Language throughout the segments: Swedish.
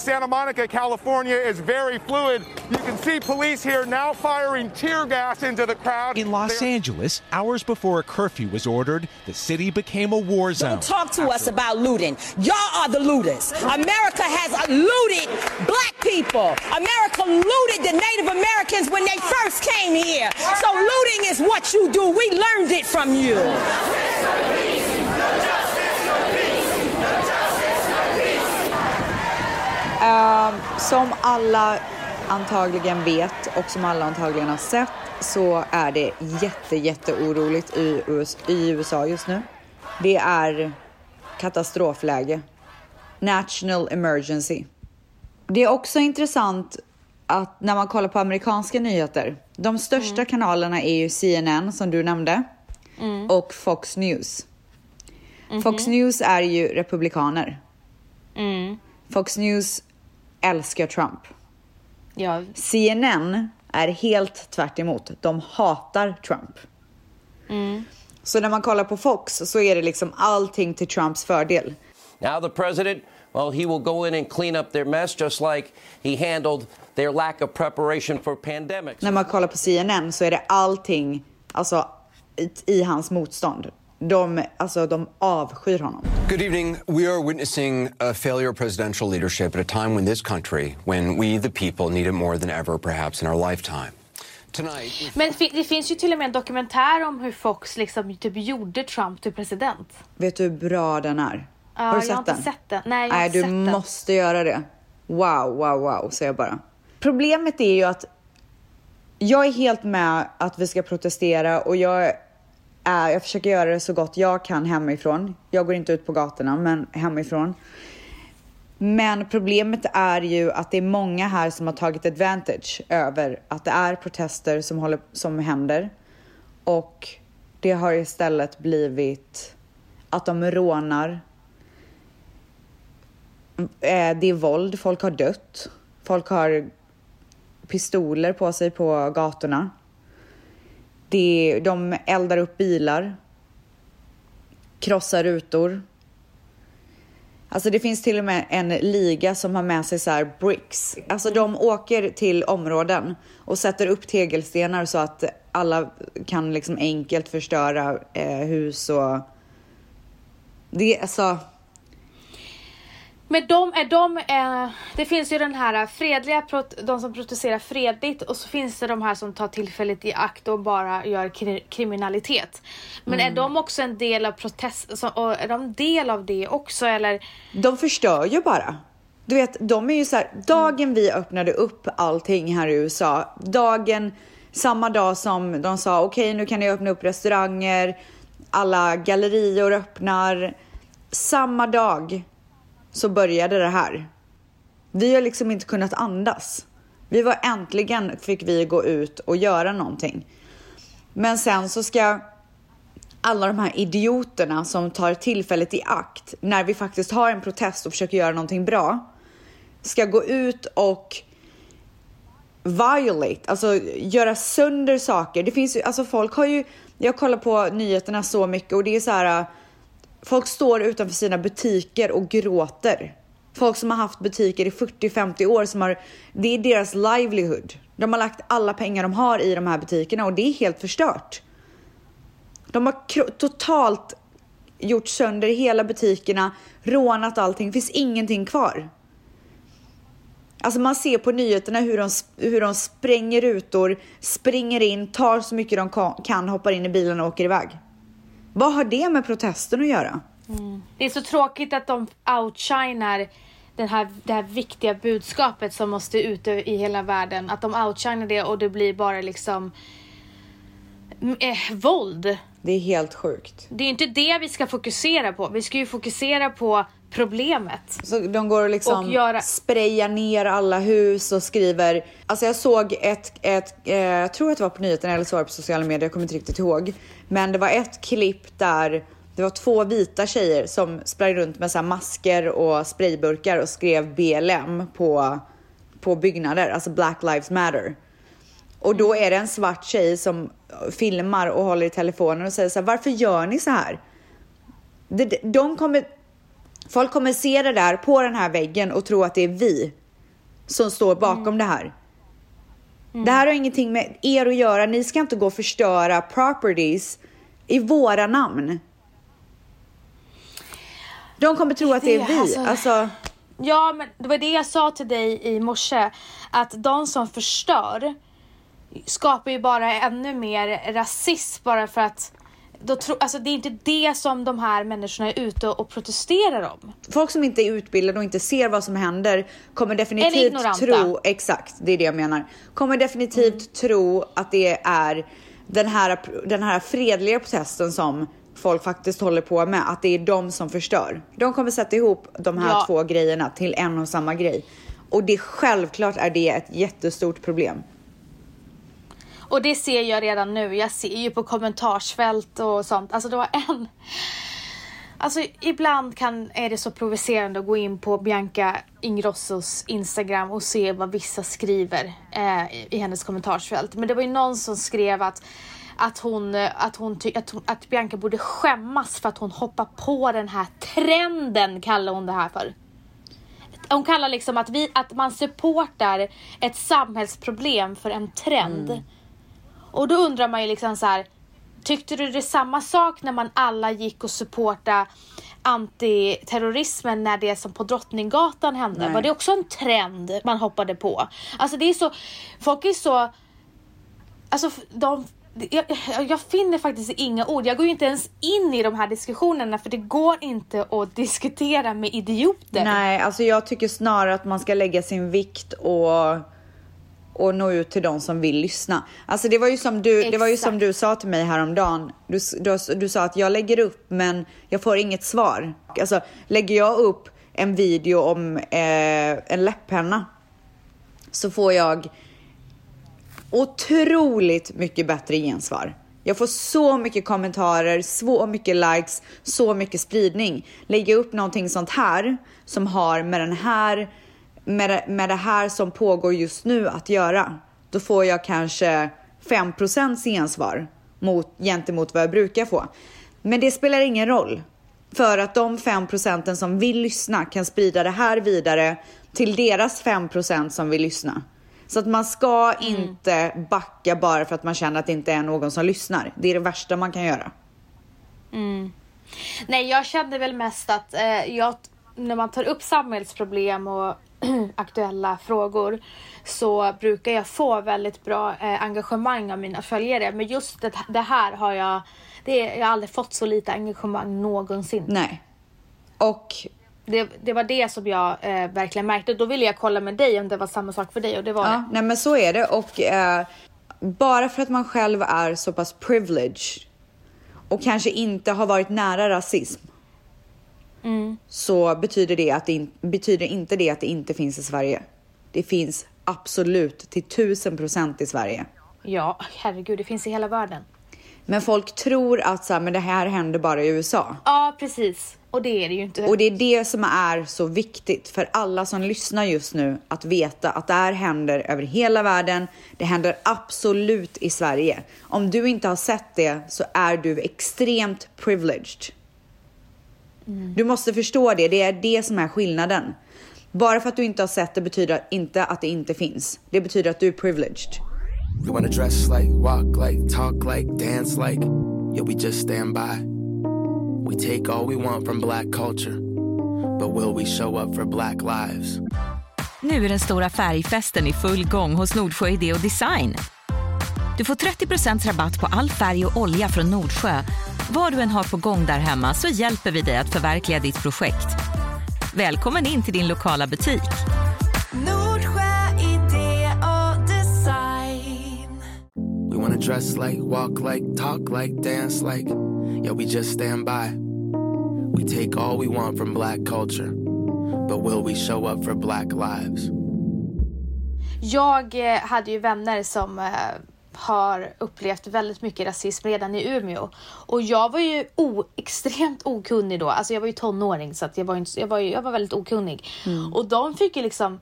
situation here in Santa Monica, California is very fluid. You can see police here now firing tear gas into the crowd. In Los Angeles, hours before a curfew was ordered, the city became a war zone. Don't talk to us about looting. Y'all are the looters. America has looted black people. America looted the Native Americans when they first came here. So looting is what you do. We learned it from you. Uh, som alla antagligen vet och som alla antagligen har sett så är det jätte, jätte oroligt i, US i USA just nu. Det är katastrofläge. National emergency. Det är också intressant att när man kollar på amerikanska nyheter, de största mm. kanalerna är ju CNN som du nämnde mm. och Fox News. Mm -hmm. Fox News är ju republikaner. Mm. Fox News älskar Trump. Ja. CNN är helt tvärt emot. De hatar Trump. Mm. Så när man kollar på Fox så är det liksom allting till Trumps fördel. Now the president, well, he will go in and clean up their mess just like he handled their lack of preparation for pandemics. När man kollar på CNN så är det allting alltså, i, i hans motstånd. De, alltså, de avskyr honom. Good evening. We are witnessing a failure of presidential leadership at a time when this country, when we the people need it more than ever perhaps in our lifetime. Tonight... Men det finns ju till och med en dokumentär om hur Fox liksom typ gjorde Trump till president. Vet du hur bra den är? Ja, har du sett jag har den? inte sett den. Nej, jag har Nej inte du sett måste göra det. Wow, wow, wow, säger jag bara. Problemet är ju att jag är helt med att vi ska protestera och jag är, jag försöker göra det så gott jag kan hemifrån. Jag går inte ut på gatorna, men hemifrån. Men problemet är ju att det är många här som har tagit advantage över att det är protester som, håller, som händer. Och det har istället blivit att de rånar. Eh, det är våld, folk har dött. Folk har pistoler på sig på gatorna. Det, de eldar upp bilar, krossar rutor. Alltså det finns till och med en liga som har med sig så här bricks. Alltså de åker till områden och sätter upp tegelstenar så att alla kan liksom enkelt förstöra eh, hus och... Det, alltså, men de är de, eh, det finns ju den här fredliga, de som protesterar fredligt och så finns det de här som tar tillfället i akt och bara gör kri kriminalitet. Men mm. är de också en del av protest, så, är de del av det också eller? De förstör ju bara. Du vet, de är ju så här, dagen vi öppnade upp allting här i USA, dagen, samma dag som de sa okej okay, nu kan ni öppna upp restauranger, alla gallerior öppnar, samma dag så började det här. Vi har liksom inte kunnat andas. Vi var äntligen fick vi gå ut och göra någonting. Men sen så ska alla de här idioterna som tar tillfället i akt när vi faktiskt har en protest och försöker göra någonting bra ska gå ut och violate, alltså göra sönder saker. Det finns ju, alltså folk har ju, jag kollar på nyheterna så mycket och det är så här Folk står utanför sina butiker och gråter. Folk som har haft butiker i 40-50 år, som har, det är deras livelihood. De har lagt alla pengar de har i de här butikerna och det är helt förstört. De har totalt gjort sönder hela butikerna, rånat allting. Det finns ingenting kvar. Alltså man ser på nyheterna hur de, hur de spränger rutor, springer in, tar så mycket de kan, hoppar in i bilen och åker iväg. Vad har det med protesten att göra? Mm. Det är så tråkigt att de outshinar den här, det här viktiga budskapet som måste ut i hela världen. Att de outshinar det och det blir bara liksom eh, våld. Det är helt sjukt. Det är inte det vi ska fokusera på. Vi ska ju fokusera på problemet. Så de går och liksom och göra... sprayar ner alla hus och skriver. Alltså jag såg ett, ett eh, jag tror att det var på nyheterna eller så var det på sociala medier, jag kommer inte riktigt ihåg. Men det var ett klipp där det var två vita tjejer som sprang runt med så masker och sprayburkar och skrev BLM på, på byggnader, alltså Black Lives Matter. Och då är det en svart tjej som filmar och håller i telefonen och säger så här, varför gör ni så här? De kommer Folk kommer se det där på den här väggen och tro att det är vi som står bakom Mm. det här. Det här har ingenting med er att göra. Ni ska inte gå och förstöra properties i våra namn. De kommer tro att det är vi. alltså- Alltså, Ja, men det var det jag sa till dig i morse. Att de som förstör skapar ju bara ännu mer rasism bara för att då tro, alltså det är inte det som de här människorna är ute och protesterar om. folk som inte är utbildade och inte ser vad som händer kommer definitivt tro, exakt, det är det jag menar, kommer definitivt tro att det är den här, den här fredliga protesten som folk faktiskt håller på med, att det är de som förstör. De kommer sätta ihop de här Ja. två grejerna till en och samma grej. Och det självklart är det ett jättestort problem. Och det ser jag redan nu. Jag ser ju på kommentarsfält och sånt. Alltså det var en... Alltså ibland kan, är det så provocerande att gå in på Bianca Ingrossos Instagram och se vad vissa skriver eh, i- i hennes kommentarsfält. Men det var ju någon som skrev att att hon, att, hon ty- att, hon, att Bianca borde skämmas för att hon hoppar på den här trenden, kallar hon det här för. Hon kallar liksom att, vi, att man supportar ett samhällsproblem för en trend. Mm. Och då undrar man ju liksom så här. Tyckte du det är samma sak när man alla gick och supporta antiterrorismen när det som på Drottninggatan hände? Nej. Var det också en trend man hoppade på? Alltså det är så, folk är så, alltså de jag, jag finner faktiskt inga ord. Jag går ju inte ens in i de här diskussionerna för det går inte att diskutera med idioter. Nej, alltså jag tycker snarare att man ska lägga sin vikt och, och nå ut till de som vill lyssna. Alltså det var ju som du, det var ju som du sa till mig häromdagen. Du, du, du sa att jag lägger upp men jag får inget svar. Alltså lägger jag upp en video om eh, en läpppenna så får jag otroligt mycket bättre gensvar. Jag får så mycket kommentarer, så mycket likes, så mycket spridning. Lägger jag upp någonting sånt här som har med den här, med det, med det här som pågår just nu att göra, då får jag kanske 5% gensvar mot, gentemot vad jag brukar få. Men det spelar ingen roll. För att de 5% som vill lyssna kan sprida det här vidare till deras 5% som vill lyssna. Så att man ska inte backa bara för att man känner att det inte är någon som lyssnar. Det är det värsta man kan göra. Nej, jag kände väl mest att eh, jag, när man tar upp samhällsproblem och aktuella frågor så brukar jag få väldigt bra eh, engagemang av mina följare. Men just det, det här har jag, det, jag har aldrig fått så lite engagemang någonsin. Nej. Och Det, det var det som jag eh, verkligen märkte. Då ville jag kolla med dig om det var samma sak för dig och det var ja, det. nej men så är det. Och eh, bara för att man själv är så pass privileged och kanske inte har varit nära rasism så betyder, det att det in, betyder inte det att det inte finns i Sverige. Det finns absolut till tusen procent i Sverige. Ja, herregud, det finns i hela världen. Men folk tror att så här, men det här händer bara i USA. Ja, precis. Och det är det ju inte. Och det är det som är så viktigt för alla som lyssnar just nu att veta att det här händer över hela världen. Det händer absolut i Sverige. Om du inte har sett det så är du extremt privileged. Du måste förstå det. Det är det som är skillnaden. Bara för att du inte har sett det betyder inte att det inte finns. Det betyder att du är privileged. We wanna dress like, walk like, talk like, dance like. Yeah, we just stand by. We take all we want from black culture. But will we show up for black lives? Nu är den stora färgfesten i full gång hos Nordsjö Idé och Design. Du får 30 rabatt på all färg och olja från Nordsjö. Vad du än har på gång där hemma så hjälper vi dig att förverkliga ditt projekt. Välkommen in till din lokala butik. Nordsjö idé och design. We wanna dress like, walk like, talk like, dance like. Yeah, we just stand by. We take all we want from black culture. But will we show up for black lives? Jag eh, hade ju vänner som eh, har upplevt väldigt mycket rasism redan i Umeå. Och jag var ju o, extremt okunnig då. Alltså jag var ju tonåring så att jag, var inte, jag, var ju, jag var väldigt okunnig. Och de fick ju liksom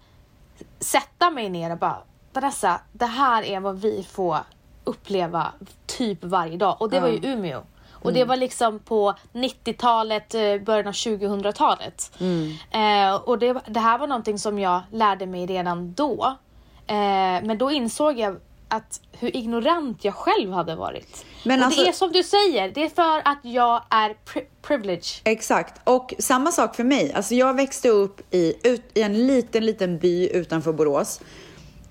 sätta mig ner och bara Vanessa, det här är vad vi får uppleva typ varje dag. Och det var ju Umeå. Och det var liksom på 90-talet, eh, början av 2000-talet. Eh, och det, det här var någonting som jag lärde mig redan då. Eh, men då insåg jag att hur ignorant jag själv hade varit. Men och alltså- det är som du säger, det är för att jag är pri- privileged. Exakt. Och samma sak för mig. Alltså jag växte upp i, ut, i en liten, liten by utanför Borås.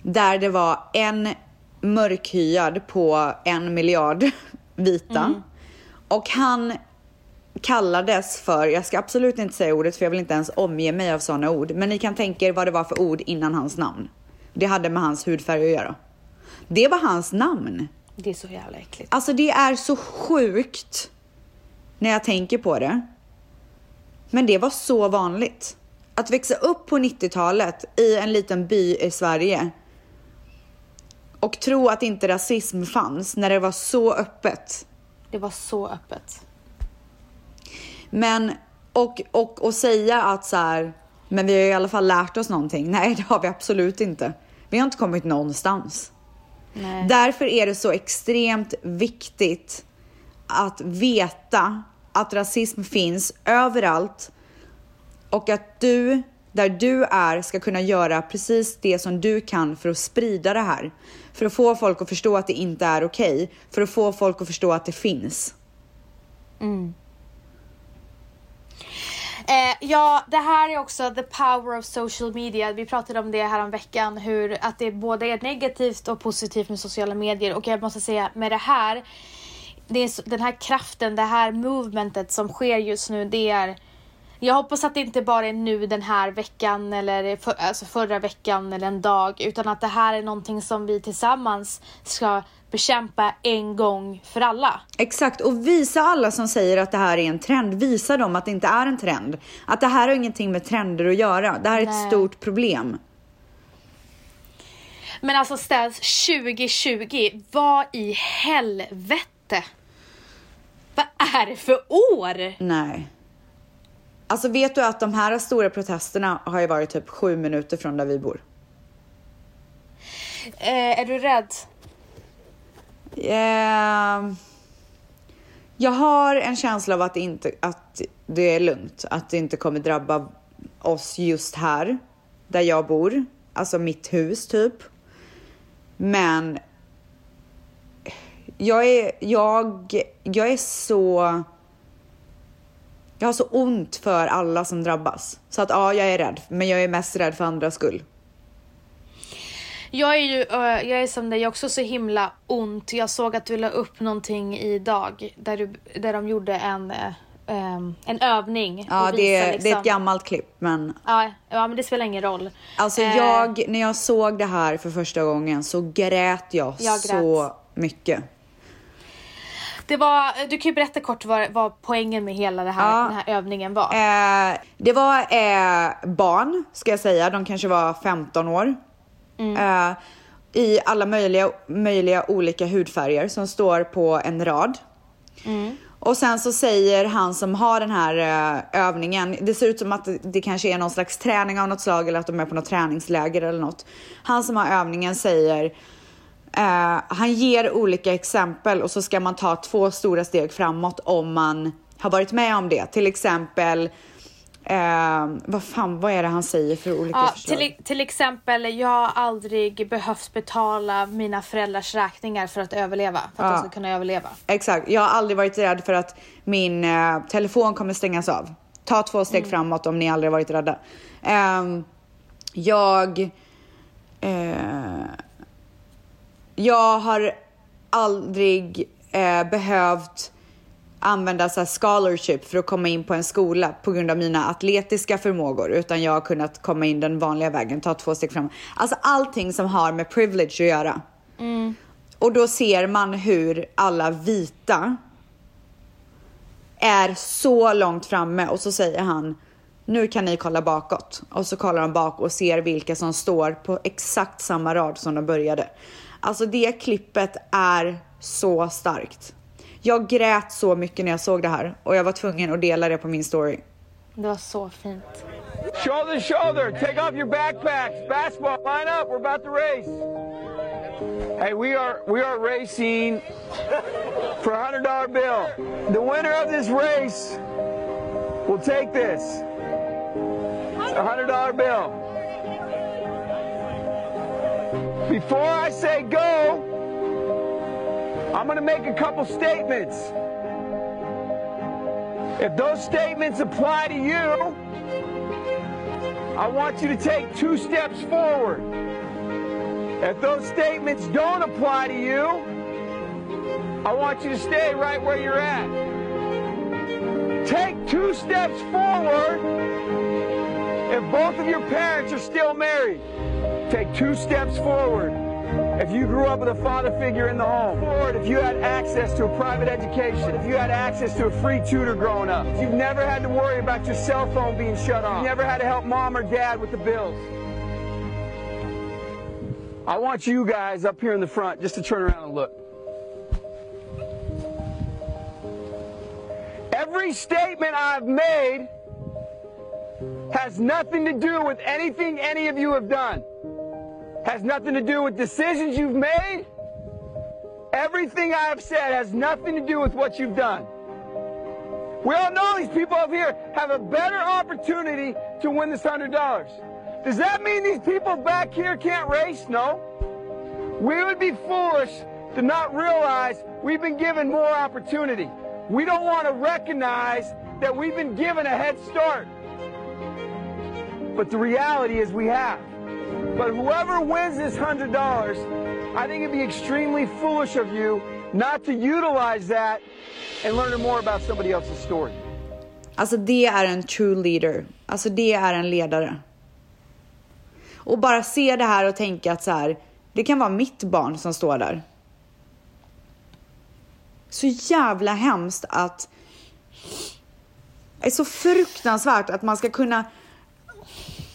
Där det var en mörkhyad på en miljard vita. Och han kallades för, jag ska absolut inte säga ordet för jag vill inte ens omge mig av sådana ord. Men ni kan tänka er vad det var för ord innan hans namn. Det hade med hans hudfärg att göra. Det var hans namn. Det är så jävla äckligt. Alltså det är så sjukt när jag tänker på det. Men det var så vanligt. Att växa upp på 90-talet i en liten by i Sverige och tro att inte rasism fanns när det var så öppet. Det var så öppet. Men, och, och, och säga att så här, men vi har i alla fall lärt oss någonting. Nej, det har vi absolut inte. Vi har inte kommit någonstans. Nej. Därför är det så extremt viktigt att veta att rasism finns överallt och att du, där du är, ska kunna göra precis det som du kan för att sprida det här. För att få folk att förstå att det inte är okej. För att få folk att förstå att det finns. Eh, ja, det här är också the power of social media. Vi pratade om det här om veckan hur att det både är negativt och positivt med sociala medier och jag måste säga med det här, det är den här kraften, det här movementet som sker just nu, det är jag hoppas att det inte bara är nu den här veckan eller för, alltså förra veckan eller en dag utan att det här är någonting som vi tillsammans ska bekämpa en gång för alla. Exakt, och visa alla som säger att det här är en trend, visa dem att det inte är en trend. Att det här har ingenting med trender att göra. Det här är ett Nej. stort problem. Men alltså Stas 2020, vad i helvete? Vad är det för år? Nej. Alltså vet du att de här stora protesterna har ju varit typ sju minuter från där vi bor. Eh, är du rädd? Ehm, jag har en känsla av att det, inte, att det är lugnt. Att det inte kommer drabba oss just här, där jag bor. Alltså mitt hus typ. Men jag är, jag, jag är så... Jag har så ont för alla som drabbas. Så att ja, jag är rädd. Men jag är mest rädd för andras skull. Jag är ju, jag är som dig, jag också så himla ont. Jag såg att du la upp någonting idag där, du, där de gjorde en, en övning. Ja, det, är- det är liksom- ett gammalt klipp, men Ja, ja, men det spelar ingen roll. Alltså Eh, jag, när jag såg det här för första gången så grät jag, Jag grät. så mycket. Det var, du kan ju berätta kort vad, vad poängen med hela det här, Ja. den här övningen var. Eh, det var eh, barn, ska jag säga, de kanske var 15 år. Eh, I alla möjliga, möjliga olika hudfärger som står på en rad. Och sen så säger han som har den här eh, övningen, det ser ut som att det, det kanske är någon slags träning av något slag eller att de är på något träningsläger eller något. Han som har övningen säger, eh, han ger olika exempel och så ska man ta två stora steg framåt om man har varit med om det. Till exempel, eh, vad fan, vad är det han säger för olika Ja, förslag? till, till exempel, jag har aldrig behövt betala mina föräldrars räkningar för att överleva. För att Ja. de ska kunna överleva. Exakt. Jag har aldrig varit rädd för att min eh, telefon kommer stängas av. Ta två steg Mm. framåt om ni aldrig varit rädda. Ehm, jag... jag har aldrig eh, behövt använda så här scholarship för att komma in på en skola på grund av mina atletiska förmågor utan jag har kunnat komma in den vanliga vägen, ta två steg framåt. Alltså allting som har med privilege att göra. Och då ser man hur alla vita är så långt framme och så säger han nu kan ni kolla bakåt. Och så kollar de bak och ser vilka som står på exakt samma rad som de började. Alltså det klippet är så starkt. Jag grät så mycket när jag såg det här och jag var tvungen att dela det på min story. Det var så fint. Shoulder shoulder. Take off your backpacks. Basketball. Line up. We're about to race. Hey, we are we are racing for a hundred dollar bill. The winner of this race will take this. A hundred dollar bill. Before I say go, I'm gonna make a couple statements. If those statements apply to you, I want you to take two steps forward. If those statements don't apply to you, I want you to stay right where you're at. Take two steps forward if both of your parents are still married. Take two steps forward if you grew up with a father figure in the home. Forward if you had access to a private education. If you had access to a free tutor growing up. If you've never had to worry about your cell phone being shut off. You never had to help mom or dad with the bills. I want you guys up here in the front just to turn around and look. Every statement I've made has nothing to do with anything any of you have done. Has nothing to do with decisions you've made. Everything I have said has nothing to do with what you've done. We all know these people up here have a better opportunity to win this hundred dollars. Does that mean these people back here can't race? No. We would be foolish to not realize we've been given more opportunity. We don't want to recognize that we've been given a head start. But the reality is we have. But whoever wins this hundred dollars, I think it'd be extremely foolish of you not to utilize that and learn more about somebody else's story. Alltså det är en true leader. Alltså det är en ledare. Och bara se det här och tänka att så här, det kan vara mitt barn som står där. Så jävla hemskt att... Det är så fruktansvärt att man ska kunna...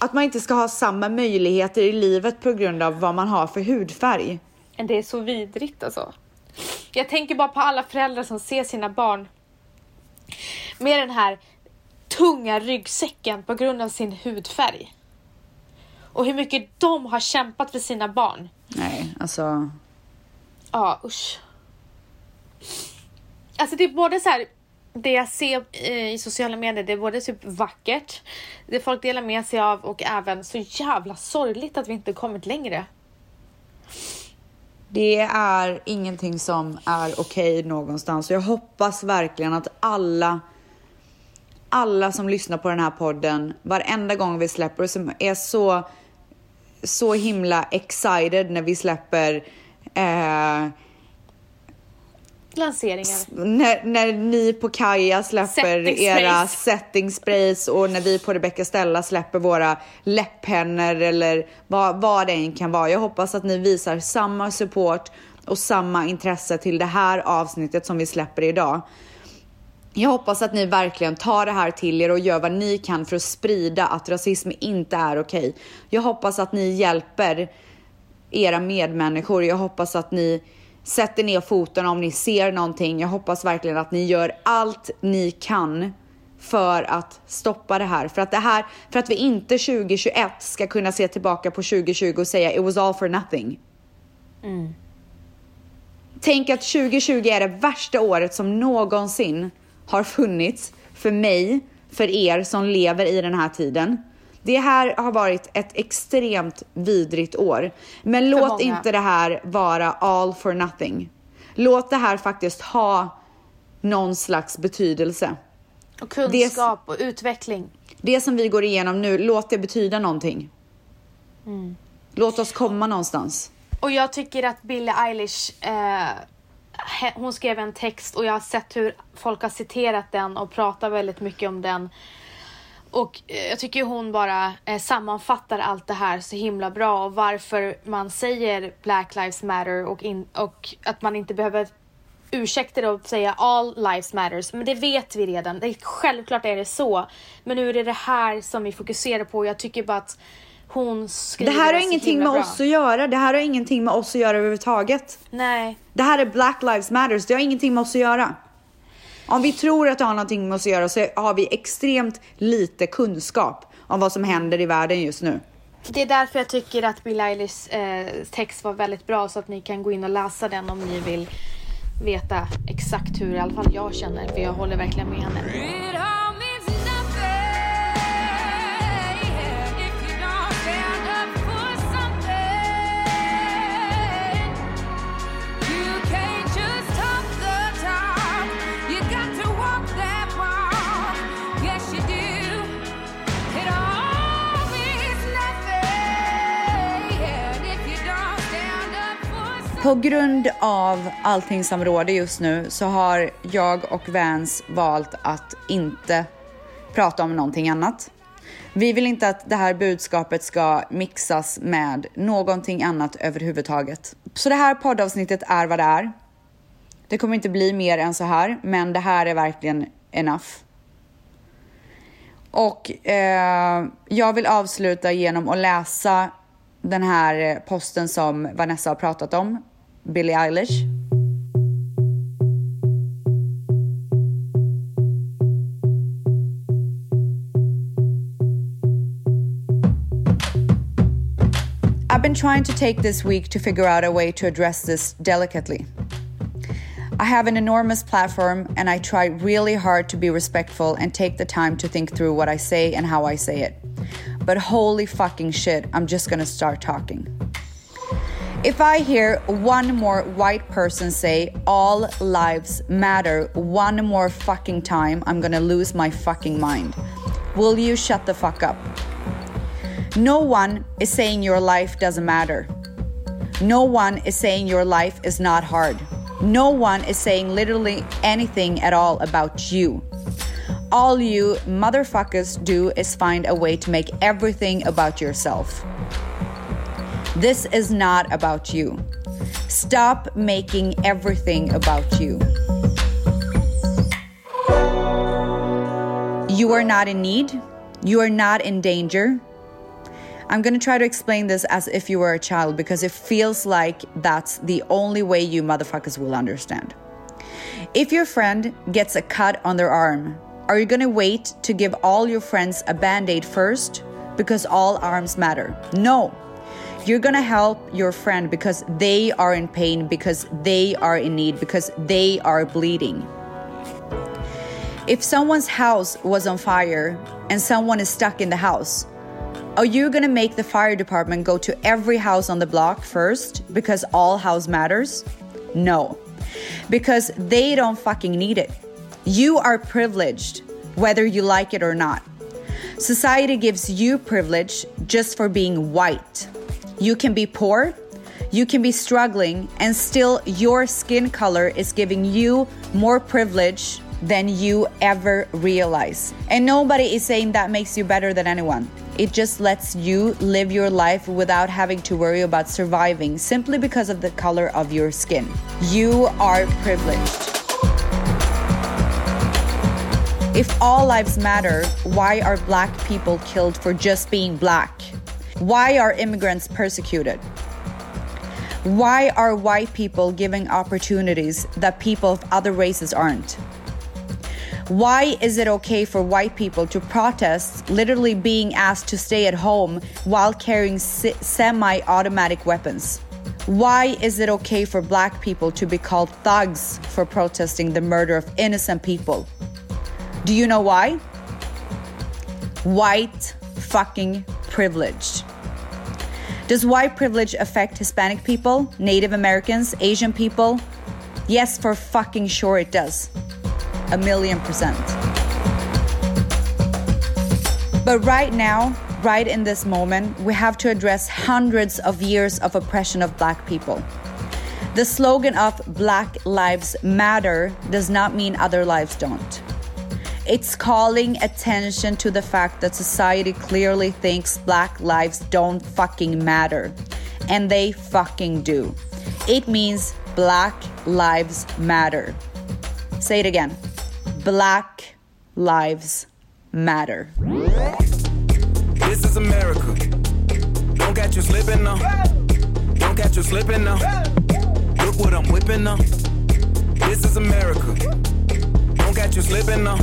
Att man inte ska ha samma möjligheter i livet på grund av vad man har för hudfärg. Det är så vidrigt alltså. Jag tänker bara på alla föräldrar som ser sina barn med den här tunga ryggsäcken på grund av sin hudfärg. Och hur mycket de har kämpat för sina barn. Nej, alltså... Ja, usch. Alltså det är både så här, det jag ser eh, i sociala medier, det är både typ vackert, det folk delar med sig av och även så jävla sorgligt att vi inte kommit längre. Det är ingenting som är okej någonstans. Och jag hoppas verkligen att alla, alla som lyssnar på den här podden, varenda gång vi släpper, som är så, så himla excited när vi släpper eh, Lanseringar. när, när ni på Kaja släpper Setting era setting sprays och när vi på Rebecca Stella släpper våra läpppennor eller vad, vad det än kan vara. Jag hoppas att ni visar samma support och samma intresse till det här avsnittet som vi släpper idag. Jag hoppas att ni verkligen tar det här till er och gör vad ni kan för att sprida att rasism inte är okej. Jag hoppas att ni hjälper era medmänniskor. Jag hoppas att ni sätter ner foten om ni ser någonting. Jag hoppas verkligen att ni gör allt ni kan för att stoppa det här. För att det här, för att vi inte 2021 ska kunna se tillbaka på 2020 och säga it was all for nothing. Tänk att 2020 är det värsta året som någonsin har funnits för mig, för er som lever i den här tiden. Det här har varit ett extremt vidrigt år. Men låt många. inte det här vara all for nothing. Låt det här faktiskt ha någon slags betydelse. Och kunskap och utveckling. Det som vi går igenom nu, låt det betyda någonting. Låt oss komma någonstans. Och jag tycker att Billie Eilish, eh, hon skrev en text och jag har sett hur folk har citerat den och pratar väldigt mycket om den. Och eh, jag tycker hon bara eh, sammanfattar allt det här så himla bra och varför man säger Black Lives Matter och, in, och att man inte behöver ursäkta det och säga all lives matters. Men det vet vi redan. Det är, självklart är det så. Men nu är det det här som vi fokuserar på. Jag tycker bara att hon Det skriver här har ingenting med bra. oss att göra. Det här har ingenting med oss att göra överhuvudtaget. Nej. Det här är Black Lives Matters. Det har ingenting med oss att göra. Om vi tror att det har någonting med oss att göra så har vi extremt lite kunskap om vad som händer i världen just nu. Det är därför jag tycker att Bill Eilish eh, text var väldigt bra så att ni kan gå in och läsa den om ni vill veta exakt hur i alla fall jag känner för jag håller verkligen med henne. På grund av allting som råder just nu så har jag och Vans valt att inte prata om någonting annat. Vi vill inte att det här budskapet ska mixas med någonting annat överhuvudtaget. Så det här poddavsnittet är vad det är. Det kommer inte bli mer än så här, men det här är verkligen enough. Och eh, jag vill avsluta genom att läsa den här posten som Vanessa har pratat om, Billie Eilish. I've been trying to take this week to figure out a way to address this delicately. I have an enormous platform and I try really hard to be respectful and take the time to think through what I say and how I say it. But holy fucking shit, I'm just gonna start talking. If I hear one more white person say all lives matter one more fucking time, I'm gonna lose my fucking mind. Will you shut the fuck up? No one is saying your life doesn't matter. No one is saying your life is not hard. No one is saying literally anything at all about you. All you motherfuckers do is find a way to make everything about yourself. This is not about you. Stop making everything about you. You are not in need. You are not in danger. I'm going to try to explain this as if you were a child because it feels like that's the only way you motherfuckers will understand. If your friend gets a cut on their arm, are you going to wait to give all your friends a band aid first because all arms matter? No. You're going to help your friend because they are in pain, because they are in need, because they are bleeding. If someone's house was on fire and someone is stuck in the house, are you gonna make the fire department go to every house on the block first because all house matters? No, because they don't fucking need it. You are privileged, whether you like it or not. Society gives you privilege just for being white. You can be poor, you can be struggling, and still your skin color is giving you more privilege than you ever realize. And nobody is saying that makes you better than anyone. It just lets you live your life without having to worry about surviving simply because of the color of your skin. You are privileged. If all lives matter, why are black people killed for just being black? Why are immigrants persecuted? Why are white people given opportunities that people of other races aren't? Why is it okay for white people to protest, literally being asked to stay at home while carrying se- semi automatic weapons? Why is it okay for black people to be called thugs for protesting the murder of innocent people? Do you know why? White fucking privilege. Does white privilege affect Hispanic people, Native Americans, Asian people? Yes, for fucking sure it does. A million percent. But right now, right in this moment, we have to address hundreds of years of oppression of black people. The slogan of Black Lives Matter does not mean other lives don't. It's calling attention to the fact that society clearly thinks black lives don't fucking matter. And they fucking do. It means Black Lives Matter. Say it again. Black Lives Matter. This is America. Don't catch you slipping now. Don't catch you slipping now. Look what I'm whipping now. This is America. Don't catch you slipping now.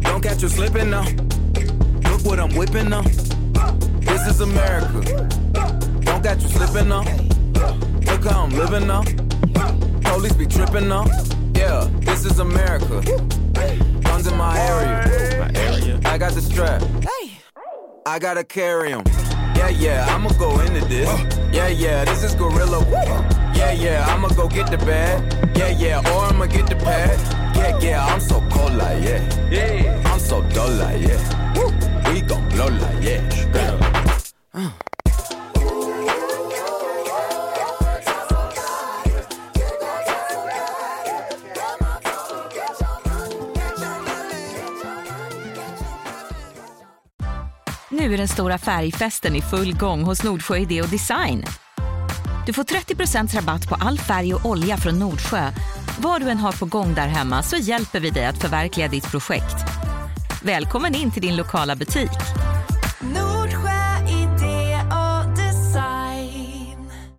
Don't catch you slipping now. Look what I'm whipping now. This is America. Don't catch you slipping up. Look how I'm living up. Police be tripping up. Yeah, this is America. Guns in my area. My area. I got the strap. I gotta carry 'em. Yeah, yeah, I'ma go into this. Yeah, yeah, this is gorilla. Yeah, yeah, I'ma go get the bag. Yeah, yeah, or I'ma get the pad. Yeah, yeah, I'm so cold like yeah. Yeah, I'm so dull like yeah. We gon' blow like yeah. Nu är den stora färgfesten i full gång hos Nordsjö Idé och Design. Du får 30 rabatt på all färg och olja från Nordsjö. Vad du än har på gång där hemma så hjälper vi dig att förverkliga ditt projekt. Välkommen in till din lokala butik.